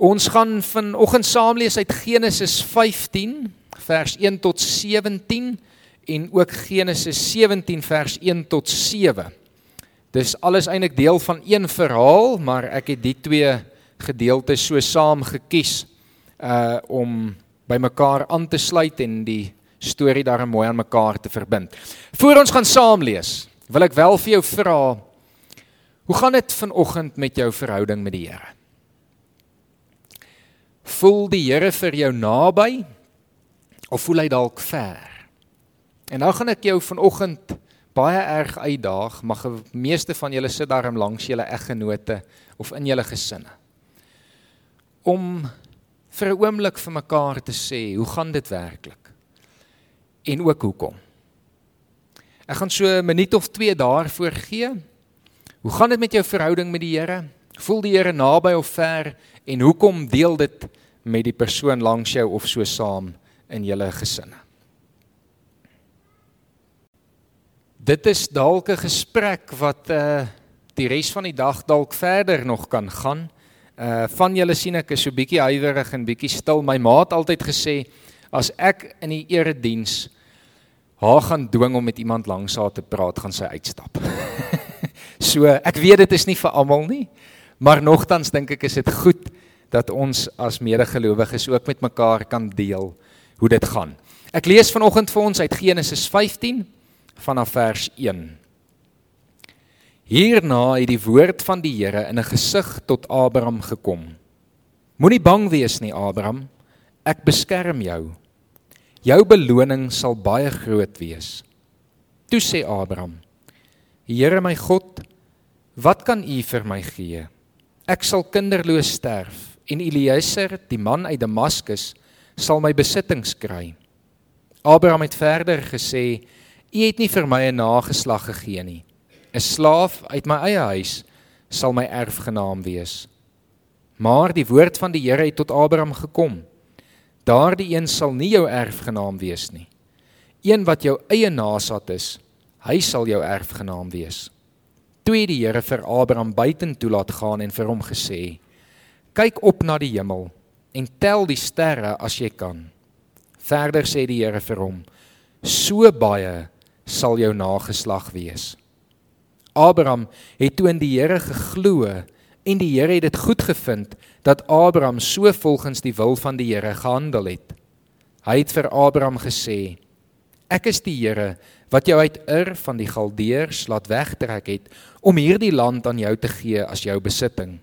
Ons gaan vanoggend saam lees uit Genesis 15 vers 1 tot 17 en ook Genesis 17 vers 1 tot 7. Dis alles eintlik deel van een verhaal, maar ek het die twee gedeeltes so saam gekies uh om by mekaar aan te sluit en die storie daar mooi aan mekaar te verbind. Voor ons gaan saam lees, wil ek wel vir jou vra hoe gaan dit vanoggend met jou verhouding met die Here? Voel die Here vir jou naby of voel hy dalk ver? En nou gaan ek jou vanoggend baie erg uitdaag, mag die meeste van julle sit daarom langs julle eggenote of in julle gesinne. Om vir 'n oomblik vir mekaar te sê, hoe gaan dit werklik? En ook hoekom? Ek gaan so 'n minuut of 2 daarvoor gee. Hoe gaan dit met jou verhouding met die Here? Voel die Here naby of ver en hoekom deel dit met die persoon langs jou of so saam in julle gesinne? Dit is dalk 'n gesprek wat uh die res van die dag dalk verder nog kan gaan. Uh van julle sien ek is so bietjie huiwerig en bietjie stil. My ma het altyd gesê as ek in die erediens haar gaan dwing om met iemand langs haar te praat, gaan sy uitstap. so ek weet dit is nie vir almal nie, maar nogtans dink ek is dit goed dat ons as medegelowiges ook met mekaar kan deel hoe dit gaan. Ek lees vanoggend vir ons uit Genesis 15 vanaf vers 1. Hierna het die woord van die Here in 'n gesig tot Abraham gekom. Moenie bang wees nie, Abraham. Ek beskerm jou. Jou beloning sal baie groot wees. Toe sê Abraham: Here my God, wat kan U vir my gee? Ek sal kinderloos sterf en Eliezer, die man uit Damaskus, sal my besittings kry. Abraham het verder gesê: U het nie vir my 'n nageslag gegee nie. 'n Slaaf uit my eie huis sal my erfgenaam wees. Maar die woord van die Here het tot Abraham gekom. Daardie een sal nie jou erfgenaam wees nie. Een wat jou eie naasat is, hy sal jou erfgenaam wees. Toe die Here vir Abraham buitentoe laat gaan en vir hom gesê: "Kyk op na die hemel en tel die sterre as jy kan." Verder sê die Here vir hom: "So baie sal jou nageslag wees. Abraham het toe in die Here geglo en die Here het dit goed gevind dat Abraham so volgens die wil van die Here gehandel het. Hy het vir Abraham gesê: Ek is die Here wat jou uit Ur van die Galdeërs laat wegtrek het om hierdie land aan jou te gee as jou besitting.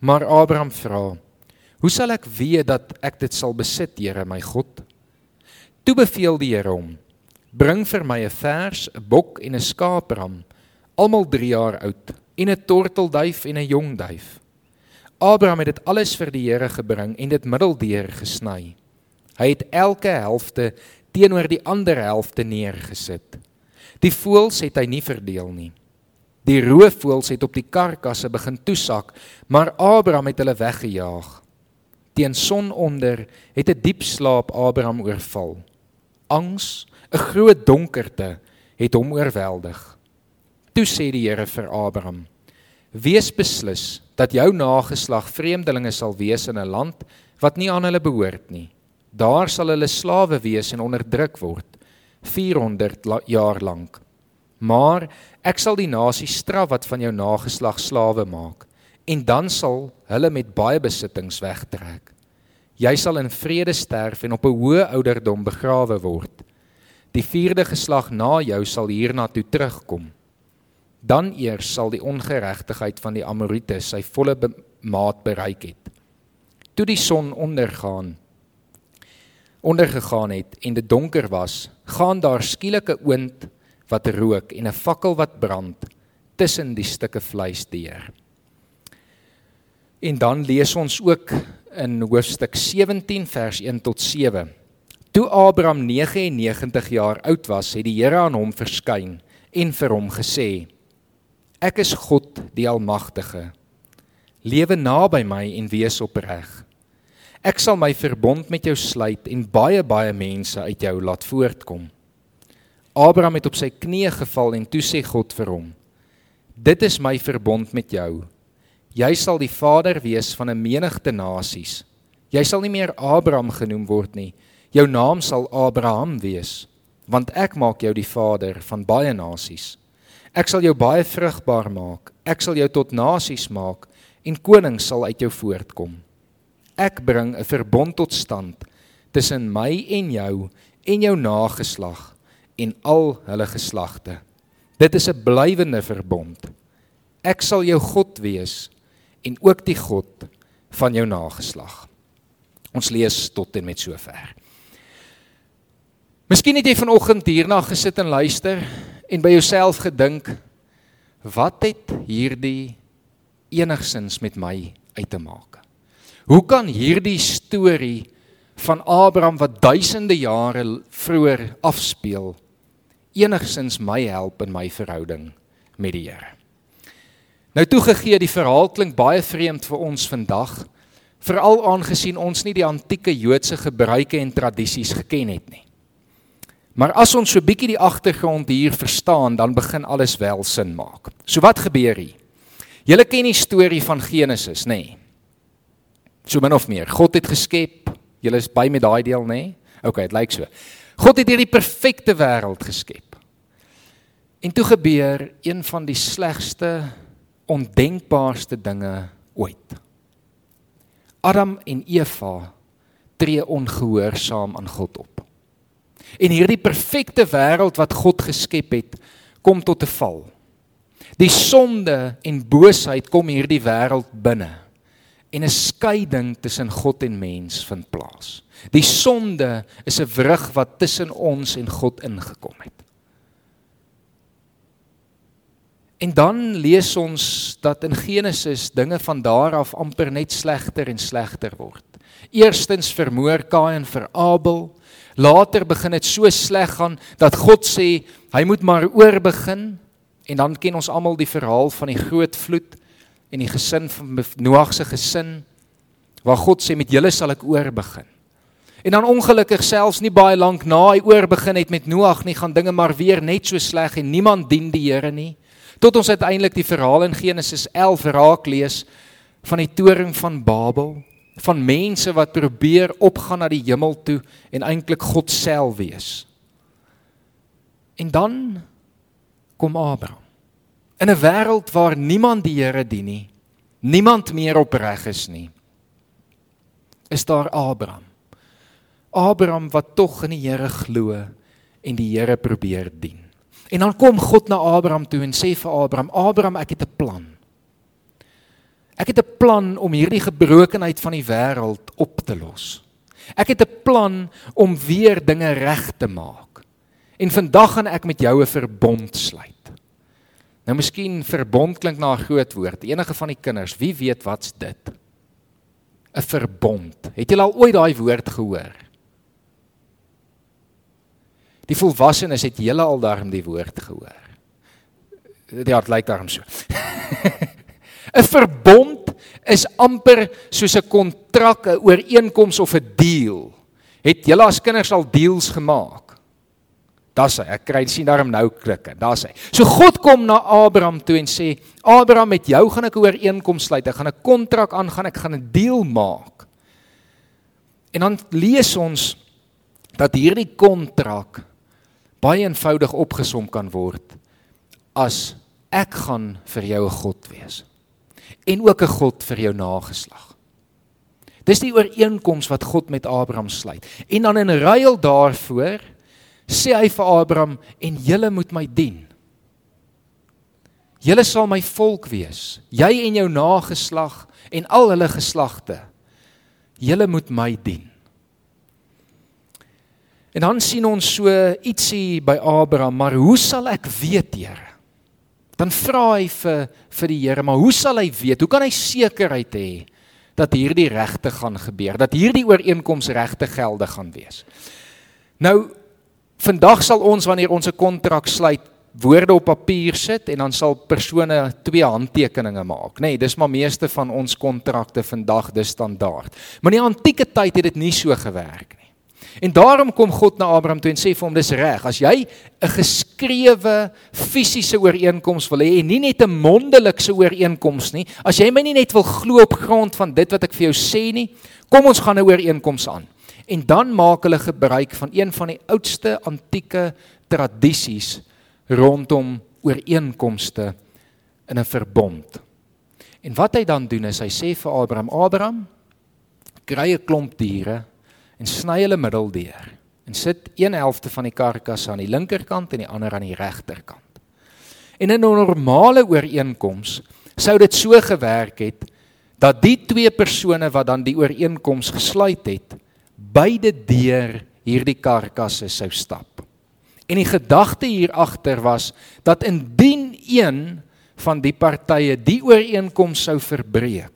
Maar Abraham vra: Hoe sal ek weet dat ek dit sal besit, Here my God? Toe beveel die Here hom: Bring vir my 'n vers, 'n bok en 'n skaapram, almal 3 jaar oud, en 'n tortelduif en 'n jong duif. Abraham het dit alles vir die Here gebring en dit middeldeur gesny. Hy het elke helfte teenoor die ander helfte neergesit. Die voëls het hy nie verdeel nie. Die roofvoëls het op die karkasse begin toesak, maar Abraham het hulle weggejaag. Teen sononder het 'n diep slaap Abraham oorval. Angs 'n groot donkerte het hom oorweldig. Toe sê die Here vir Abraham: "Wees beslis dat jou nageslag vreemdelinge sal wees in 'n land wat nie aan hulle behoort nie. Daar sal hulle slawe wees en onderdruk word 400 jaar lank. Maar ek sal die nasie straf wat van jou nageslag slawe maak en dan sal hulle met baie besittings wegtrek. Jy sal in vrede sterf en op 'n hoë ouderdom begrawe word." Die vierde geslag na jou sal hierna toe terugkom. Dan eers sal die ongeregtigheid van die Amorite sy volle maat bereik het. Toe die son ondergaan ondergegaan het en dit donker was, gaan daar skielike oond wat rook en 'n fakkel wat brand tussen die stukke vleis deur. En dan lees ons ook in hoofstuk 17 vers 1 tot 7 Toe Abraham 99 jaar oud was, het die Here aan hom verskyn en vir hom gesê: Ek is God, die Almagtige. Lewe naby my en wees opreg. Ek sal my verbond met jou sluit en baie baie mense uit jou laat voortkom. Abraham het op sy knieë geval en toe sê God vir hom: Dit is my verbond met jou. Jy sal die vader wees van 'n menigte nasies. Jy sal nie meer Abraham genoem word nie. Jou naam sal Abraham wees, want ek maak jou die vader van baie nasies. Ek sal jou baie vrugbaar maak. Ek sal jou tot nasies maak en konings sal uit jou voortkom. Ek bring 'n verbond tot stand tussen my en jou en jou nageslag en al hulle geslagte. Dit is 'n blywende verbond. Ek sal jou God wees en ook die God van jou nageslag. Ons lees tot en met sover. Miskien het jy vanoggend hierna gesit en luister en by jouself gedink wat het hierdie enigsins met my uit te maak? Hoe kan hierdie storie van Abraham wat duisende jare vroeër afspeel enigsins my help in my verhouding met die Here. Nou toegegee die verhaal klink baie vreemd vir ons vandag, veral aangesien ons nie die antieke Joodse gebruike en tradisies geken het nie. Maar as ons so bietjie die agtergrond hier verstaan, dan begin alles wel sin maak. So wat gebeur hier? Julle ken die storie van Genesis, nê? Nee. So min of meer. God het geskep. Julle is by met daai deel, nê? Nee? OK, dit lyk so. God het hierdie perfekte wêreld geskep. En toe gebeur een van die slegste ondenkbaarste dinge ooit. Adam en Eva tree ongehoorsaam aan God op. En hierdie perfekte wêreld wat God geskep het, kom tot 'n val. Die sonde en boosheid kom hierdie wêreld binne en 'n skeiding tussen God en mens vind plaas. Die sonde is 'n wrig wat tussen ons en God ingekom het. En dan lees ons dat in Genesis dinge van daar af amper net slegter en slegter word. Eerstens vermoor Kain vir Abel. Later begin dit so sleg gaan dat God sê hy moet maar oor begin en dan ken ons almal die verhaal van die groot vloed en die gesin van Noag se gesin waar God sê met julle sal ek oor begin. En dan ongelukkig selfs nie baie lank na hy oor begin het met Noag nie gaan dinge maar weer net so sleg en niemand dien die Here nie. Tot ons uiteindelik die verhaal in Genesis 11 raak lees van die toring van Babel, van mense wat probeer opgaan na die hemel toe en eintlik God self wees. En dan kom Abraham. In 'n wêreld waar niemand die Here dien nie, niemand meer opreg is nie, is daar Abraham. Abraham wat tog in die Here glo en die Here probeer dien. En dan kom God na Abraham toe en sê vir Abraham: "Abraham, ek het 'n plan. Ek het 'n plan om hierdie gebrokenheid van die wêreld op te los. Ek het 'n plan om weer dinge reg te maak. En vandag gaan ek met jou 'n verbond sluit." Nou miskien verbond klink na 'n groot woord. Enige van die kinders, wie weet wat's dit? 'n Verbond. Het julle al ooit daai woord gehoor? Die volwassenes het julle al daarom die woord gehoor. Ja, dit lyk daarom so. 'n Verbond is amper soos 'n kontrak, 'n ooreenkoms of 'n deal. Het julle as kinders al deals gemaak? Daar's hy. Ek kry sien daarom nou klikke. Daar's hy. So God kom na Abraham toe en sê: "Abraham, met jou gaan ek 'n ooreenkoms sluit. Ek gaan 'n kontrak aangaan. Ek gaan 'n deal maak." En dan lees ons dat hierdie kontrak baie eenvoudig opgesom kan word as ek gaan vir jou 'n God wees en ook 'n God vir jou nageslag. Dis die ooreenkoms wat God met Abraham sluit. En dan in ruil daarvoor sê hy vir Abraham en julle moet my dien. Julle sal my volk wees, jy en jou nageslag en al hulle geslagte. Julle moet my dien. En dan sien ons so ietsie by Abraham, maar hoe sal ek weet, Here? Dan vra hy vir vir die Here, maar hoe sal hy weet? Hoe kan hy sekerheid hê dat hierdie regte gaan gebeur, dat hierdie ooreenkoms regte geldig gaan wees? Nou vandag sal ons wanneer ons 'n kontrak sluit, woorde op papier sit en dan sal persone twee handtekeninge maak, nê? Nee, dis maar meeste van ons kontrakte vandag dis standaard. Maar in die antieke tyd het dit nie so gewerk. En daarom kom God na Abraham toe en sê vir hom dis reg. As jy 'n geskrewe fisiese ooreenkoms wil hê en nie net 'n mondelikse ooreenkoms nie, as jy my nie net wil glo op grond van dit wat ek vir jou sê nie, kom ons gaan 'n ooreenkoms aan. En dan maak hulle gebruik van een van die oudste antieke tradisies rondom ooreenkomste in 'n verbond. En wat hy dan doen is hy sê vir Abraham: "Abraham, kry 'n klomp diere en sny hulle middeldeur en sit 1/11 van die karkas aan die linkerkant en die ander aan die regterkant. En in 'n normale ooreenkoms sou dit so gewerk het dat die twee persone wat dan die ooreenkoms gesluit het, beide deur hierdie karkasse sou stap. En die gedagte hier agter was dat indien een van die partye die ooreenkoms sou verbreek,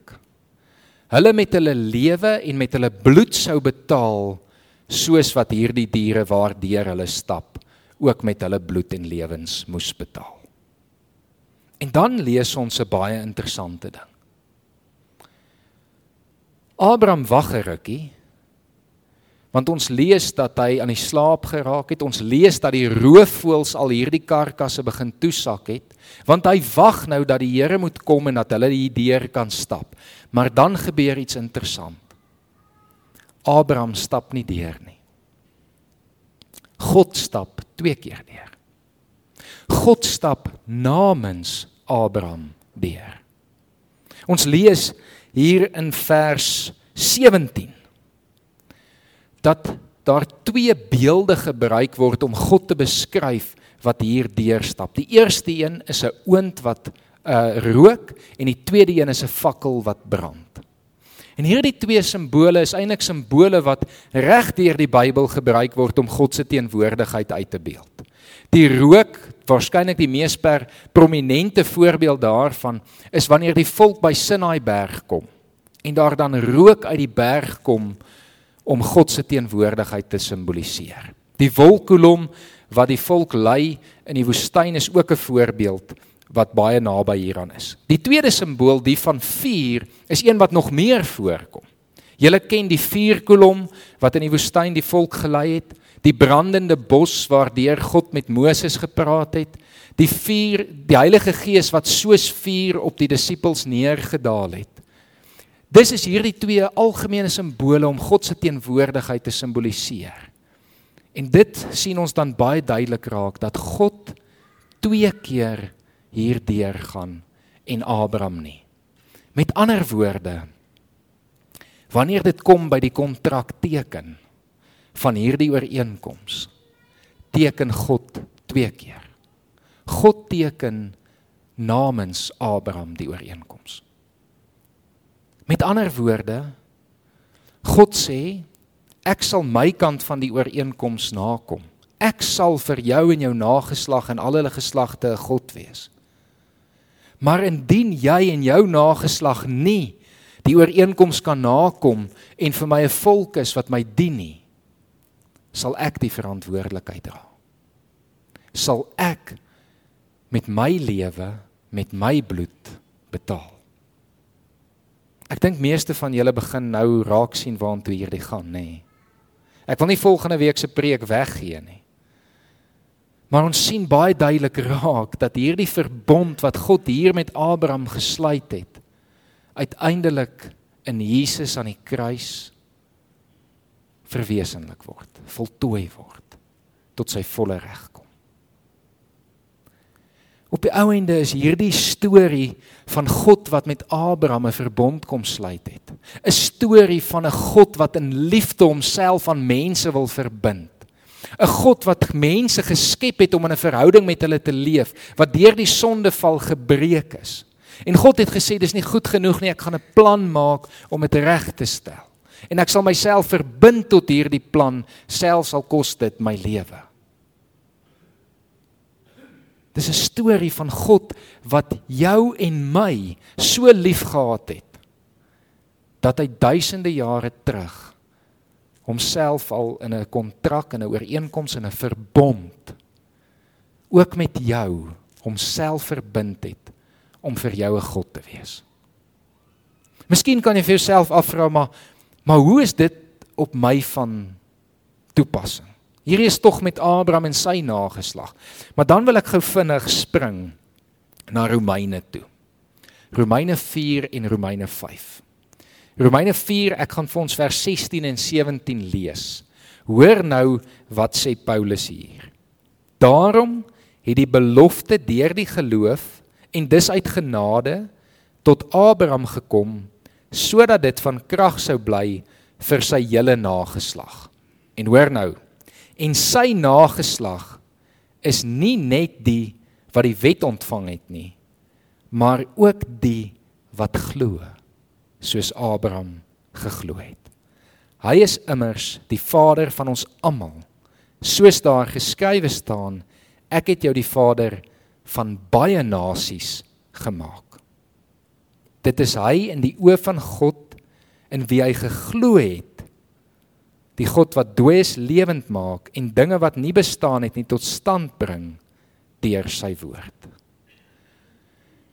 hulle met hulle lewe en met hulle bloed sou betaal soos wat hierdie diere waardeur hulle stap ook met hulle bloed en lewens moes betaal. En dan lees ons 'n baie interessante ding. Abraham wag 'n rukkie want ons lees dat hy aan die slaap geraak het. Ons lees dat die roofvoëls al hierdie karkasse begin toesak het, want hy wag nou dat die Here moet kom en dat hulle hier deur kan stap. Maar dan gebeur iets interessant. Abraham stap nie deur nie. God stap twee keer deur. God stap namens Abraham deur. Ons lees hier in vers 17 dat daar twee beelde gebruik word om God te beskryf wat hier deurstap. Die eerste een is 'n oond wat uh rook en die tweede een is 'n fakkel wat brand. En hierdie twee simbole is eintlik simbole wat reg deur die Bybel gebruik word om God se teenwoordigheid uit te beeld. Die rook, waarskynlik die mees per prominente voorbeeld daarvan, is wanneer die volk by Sinai berg kom en daar dan rook uit die berg kom om God se teenwoordigheid te simboliseer. Die wolkkolom wat die volk lei in die woestyn is ook 'n voorbeeld wat baie naby hieraan is. Die tweede simbool, die van vuur, is een wat nog meer voorkom. Julle ken die vuurkolom wat in die woestyn die volk gelei het, die brandende bos waardeur God met Moses gepraat het, die vuur, die Heilige Gees wat soos vuur op die disippels neergedaal het. Dis is hierdie twee algemene simbole om God se teenwoordigheid te simboliseer. En dit sien ons dan baie duidelik raak dat God twee keer hierdeur gaan en Abraham nie. Met ander woorde, wanneer dit kom by die kontrak teken van hierdie ooreenkoms, teken God twee keer. God teken namens Abraham die ooreenkoms. Met ander woorde, God sê ek sal my kant van die ooreenkoms nakom. Ek sal vir jou en jou nageslag en al hulle geslagte 'n God wees. Maar indien jy en jou nageslag nie die ooreenkoms kan nakom en vir my 'n volk is wat my dien nie, sal ek die verantwoordelikheid dra. Sal ek met my lewe, met my bloed betaal. Ek dink meeste van julle begin nou raak sien waantoe hierdie gaan, nê. Nee. Ek wil nie volgende week se preek weggee nie. Maar ons sien baie duidelik raak dat hierdie verbond wat God hier met Abraham gesluit het, uiteindelik in Jesus aan die kruis verwesenlik word, voltooi word tot sy volle reg. Op die ou ende is hierdie storie van God wat met Abraham 'n verbond kom sluit het. 'n Storie van 'n God wat in liefde homself aan mense wil verbind. 'n God wat mense geskep het om in 'n verhouding met hulle te leef wat deur die sondeval gebreek is. En God het gesê dis nie goed genoeg nie, ek gaan 'n plan maak om dit reg te stel. En ek sal myself verbind tot hierdie plan, selfs al kos dit my lewe. Dis 'n storie van God wat jou en my so liefgehad het dat hy duisende jare terug homself al in 'n kontrak en 'n ooreenkoms en 'n verbond ook met jou homself verbind het om vir jou 'n God te wees. Miskien kan jy vir jouself afvra maar maar hoe is dit op my van toepassing. Hierdie is tog met Abraham en sy nageslag. Maar dan wil ek gou vinnig spring na Romeine toe. Romeine 4 en Romeine 5. Romeine 4, ek gaan vir ons vers 16 en 17 lees. Hoor nou wat sê Paulus hier. Daarom het die belofte deur die geloof en dis uit genade tot Abraham gekom sodat dit van krag sou bly vir sy hele nageslag. En hoor nou, en sy nageslag is nie net die wat die wet ontvang het nie, maar ook die wat glo, soos Abraham geglo het. Hy is immers die vader van ons almal. Soos daar geskrywe staan, ek het jou die vader van baie nasies gemaak. Dit is hy in die oë van God in wie hy geglo het die God wat dooies lewend maak en dinge wat nie bestaan het nie tot stand bring deur sy woord.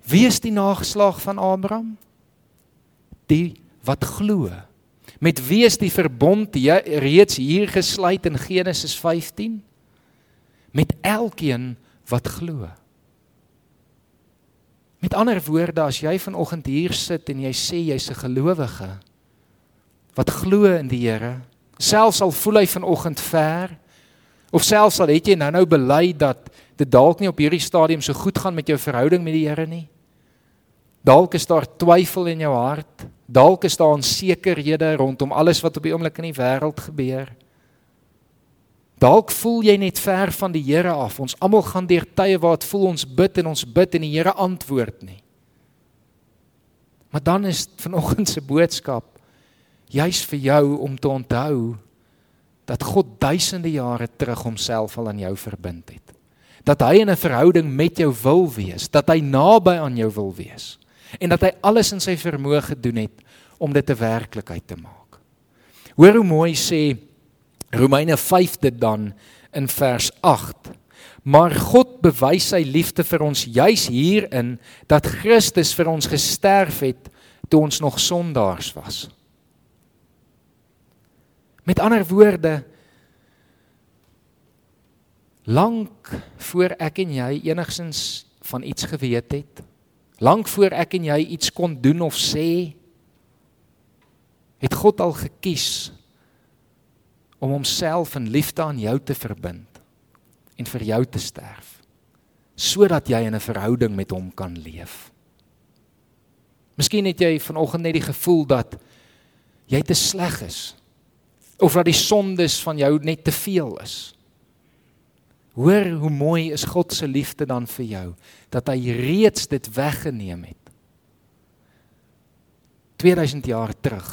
Wie is die nageslag van Abraham? Die wat glo. Met wie is die verbond reeds hier gesluit in Genesis 15? Met elkeen wat glo. Met ander woorde, as jy vanoggend hier sit en jy sê jy's 'n gelowige wat glo in die Here, selfs al voel hy vanoggend ver of selfs al het jy nou-nou bely dat dit dalk nie op hierdie stadium so goed gaan met jou verhouding met die Here nie. Dalk is daar twyfel in jou hart. Dalk is daar onsekerhede rondom alles wat op die oomblik in die wêreld gebeur. Dalk voel jy net ver van die Here af. Ons almal gaan deur tye waar dit voel ons bid en ons bid en die Here antwoord nie. Maar dan is vanoggend se boodskap juis vir jou om te onthou dat God duisende jare terug homself al aan jou verbind het. Dat hy in 'n verhouding met jou wil wees, dat hy naby aan jou wil wees en dat hy alles in sy vermoë gedoen het om dit 'n werklikheid te maak. Hoor hoe mooi sê Romeine 5 dit dan in vers 8. Maar God bewys sy liefde vir ons juis hierin dat Christus vir ons gesterf het toe ons nog sondaars was. Met ander woorde lank voor ek en jy enigsins van iets geweet het, lank voor ek en jy iets kon doen of sê, het God al gekies om homself in liefde aan jou te verbind en vir jou te sterf sodat jy in 'n verhouding met hom kan leef. Miskien het jy vanoggend net die gevoel dat jy te sleg is of dat die sondes van jou net te veel is. Hoor hoe mooi is God se liefde dan vir jou dat hy reeds dit weggeneem het. 2000 jaar terug.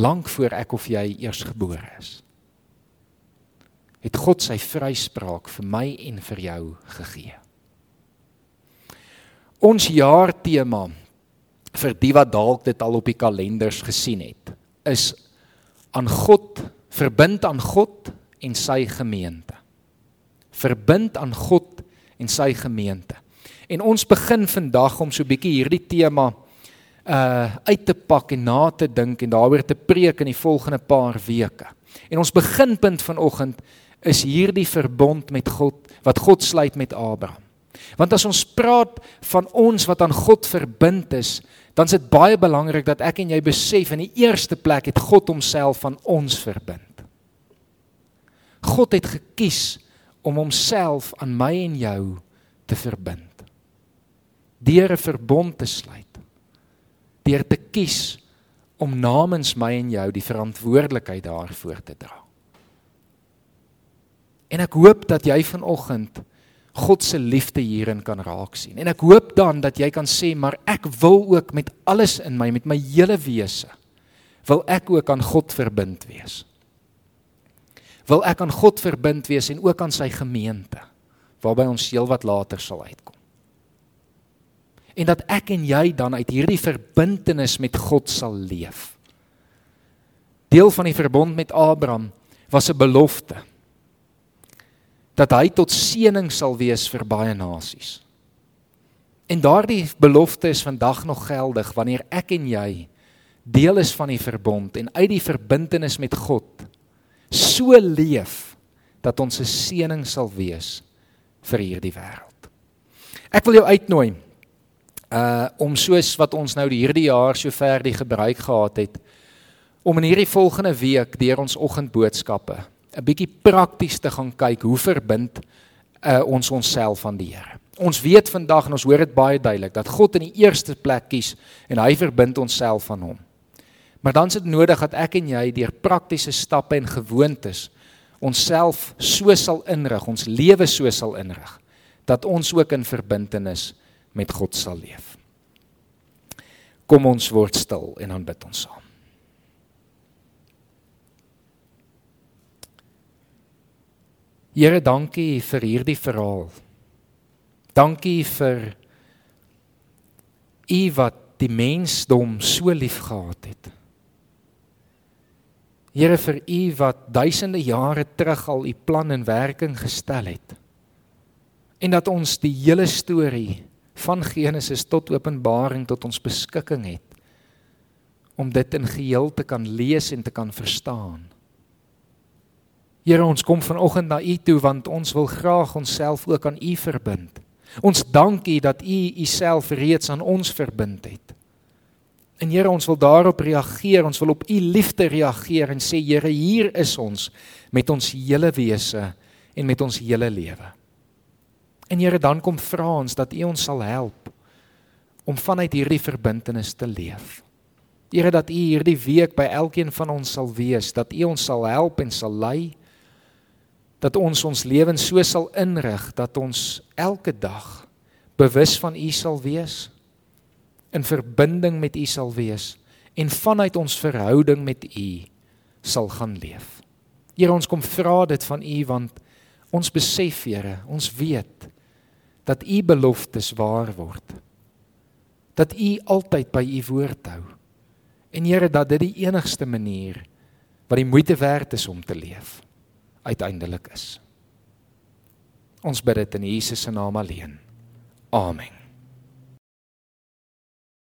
Lank voor ek of jy eers gebore is. Het God sy vryspraak vir my en vir jou gegee. Ons jaartema vir die wat dalk dit al op die kalenders gesien het, is aan God, verbind aan God en sy gemeente. Verbind aan God en sy gemeente. En ons begin vandag om so 'n bietjie hierdie tema uh uit te pak en na te dink en daaroor te preek in die volgende paar weke. En ons beginpunt vanoggend is hierdie verbond met God wat God sluit met Abraham. Want as ons praat van ons wat aan God verbind is, dan is dit baie belangrik dat ek en jy besef in die eerste plek het God homself van ons verbind. God het gekies om homself aan my en jou te verbind. Deur 'n verbond te sluit. Deur te kies om namens my en jou die verantwoordelikheid daarvoor te dra. En ek hoop dat jy vanoggend God se liefde hierin kan raak sien. En ek hoop dan dat jy kan sê, maar ek wil ook met alles in my, met my hele wese, wil ek ook aan God verbind wees. Wil ek aan God verbind wees en ook aan sy gemeente waarby ons heelwat later sal uitkom. En dat ek en jy dan uit hierdie verbintenis met God sal leef. Deel van die verbond met Abraham was 'n belofte dat hy tot seëning sal wees vir baie nasies. En daardie belofte is vandag nog geldig wanneer ek en jy deel is van die verbond en uit die verbintenis met God so leef dat ons 'n seëning sal wees vir hierdie wêreld. Ek wil jou uitnooi uh om soos wat ons nou hierdie jaar sover die gebruik gehad het om in hierdie volgende week deur ons oggendboodskappe 'n bietjie prakties te gaan kyk hoe verbind uh ons onsself aan die Here. Ons weet vandag en ons hoor dit baie duidelik dat God in die eerste plek kies en hy verbind onsself aan hom. Maar dan is dit nodig dat ek en jy deur praktiese stappe en gewoontes onsself so sal inrig, ons lewe so sal inrig dat ons ook in verbintenis met God sal leef. Kom ons word stil en dan bid ons saam. Here, dankie vir hierdie verhaal. Dankie vir U wat die mensdom so liefgehad het. Here vir U wat duisende jare terug al U plan in werking gestel het. En dat ons die hele storie van Genesis tot Openbaring tot ons beskikking het om dit in geheel te kan lees en te kan verstaan. Here, ons kom vanoggend na U toe want ons wil graag onsself ook aan U verbind. Ons dank U dat U Uself reeds aan ons verbind het. En Here, ons wil daarop reageer, ons wil op U liefde reageer en sê Here, hier is ons met ons hele wese en met ons hele lewe. En Here, dan kom vra ons dat U ons sal help om vanuit hierdie verbintenis te leef. Here, dat U hierdie week by elkeen van ons sal wees, dat U ons sal help en sal lei dat ons ons lewens so sal inrig dat ons elke dag bewus van U sal wees, in verbinding met U sal wees en vanuit ons verhouding met U sal gaan leef. Here, ons kom vra dit van U want ons besef, Here, ons weet dat u beloftes waar word. Dat u altyd by u woord hou. En Here dat dit die enigste manier wat die moeite werd is om te leef uiteindelik is. Ons bid dit in Jesus se naam alleen. Amen.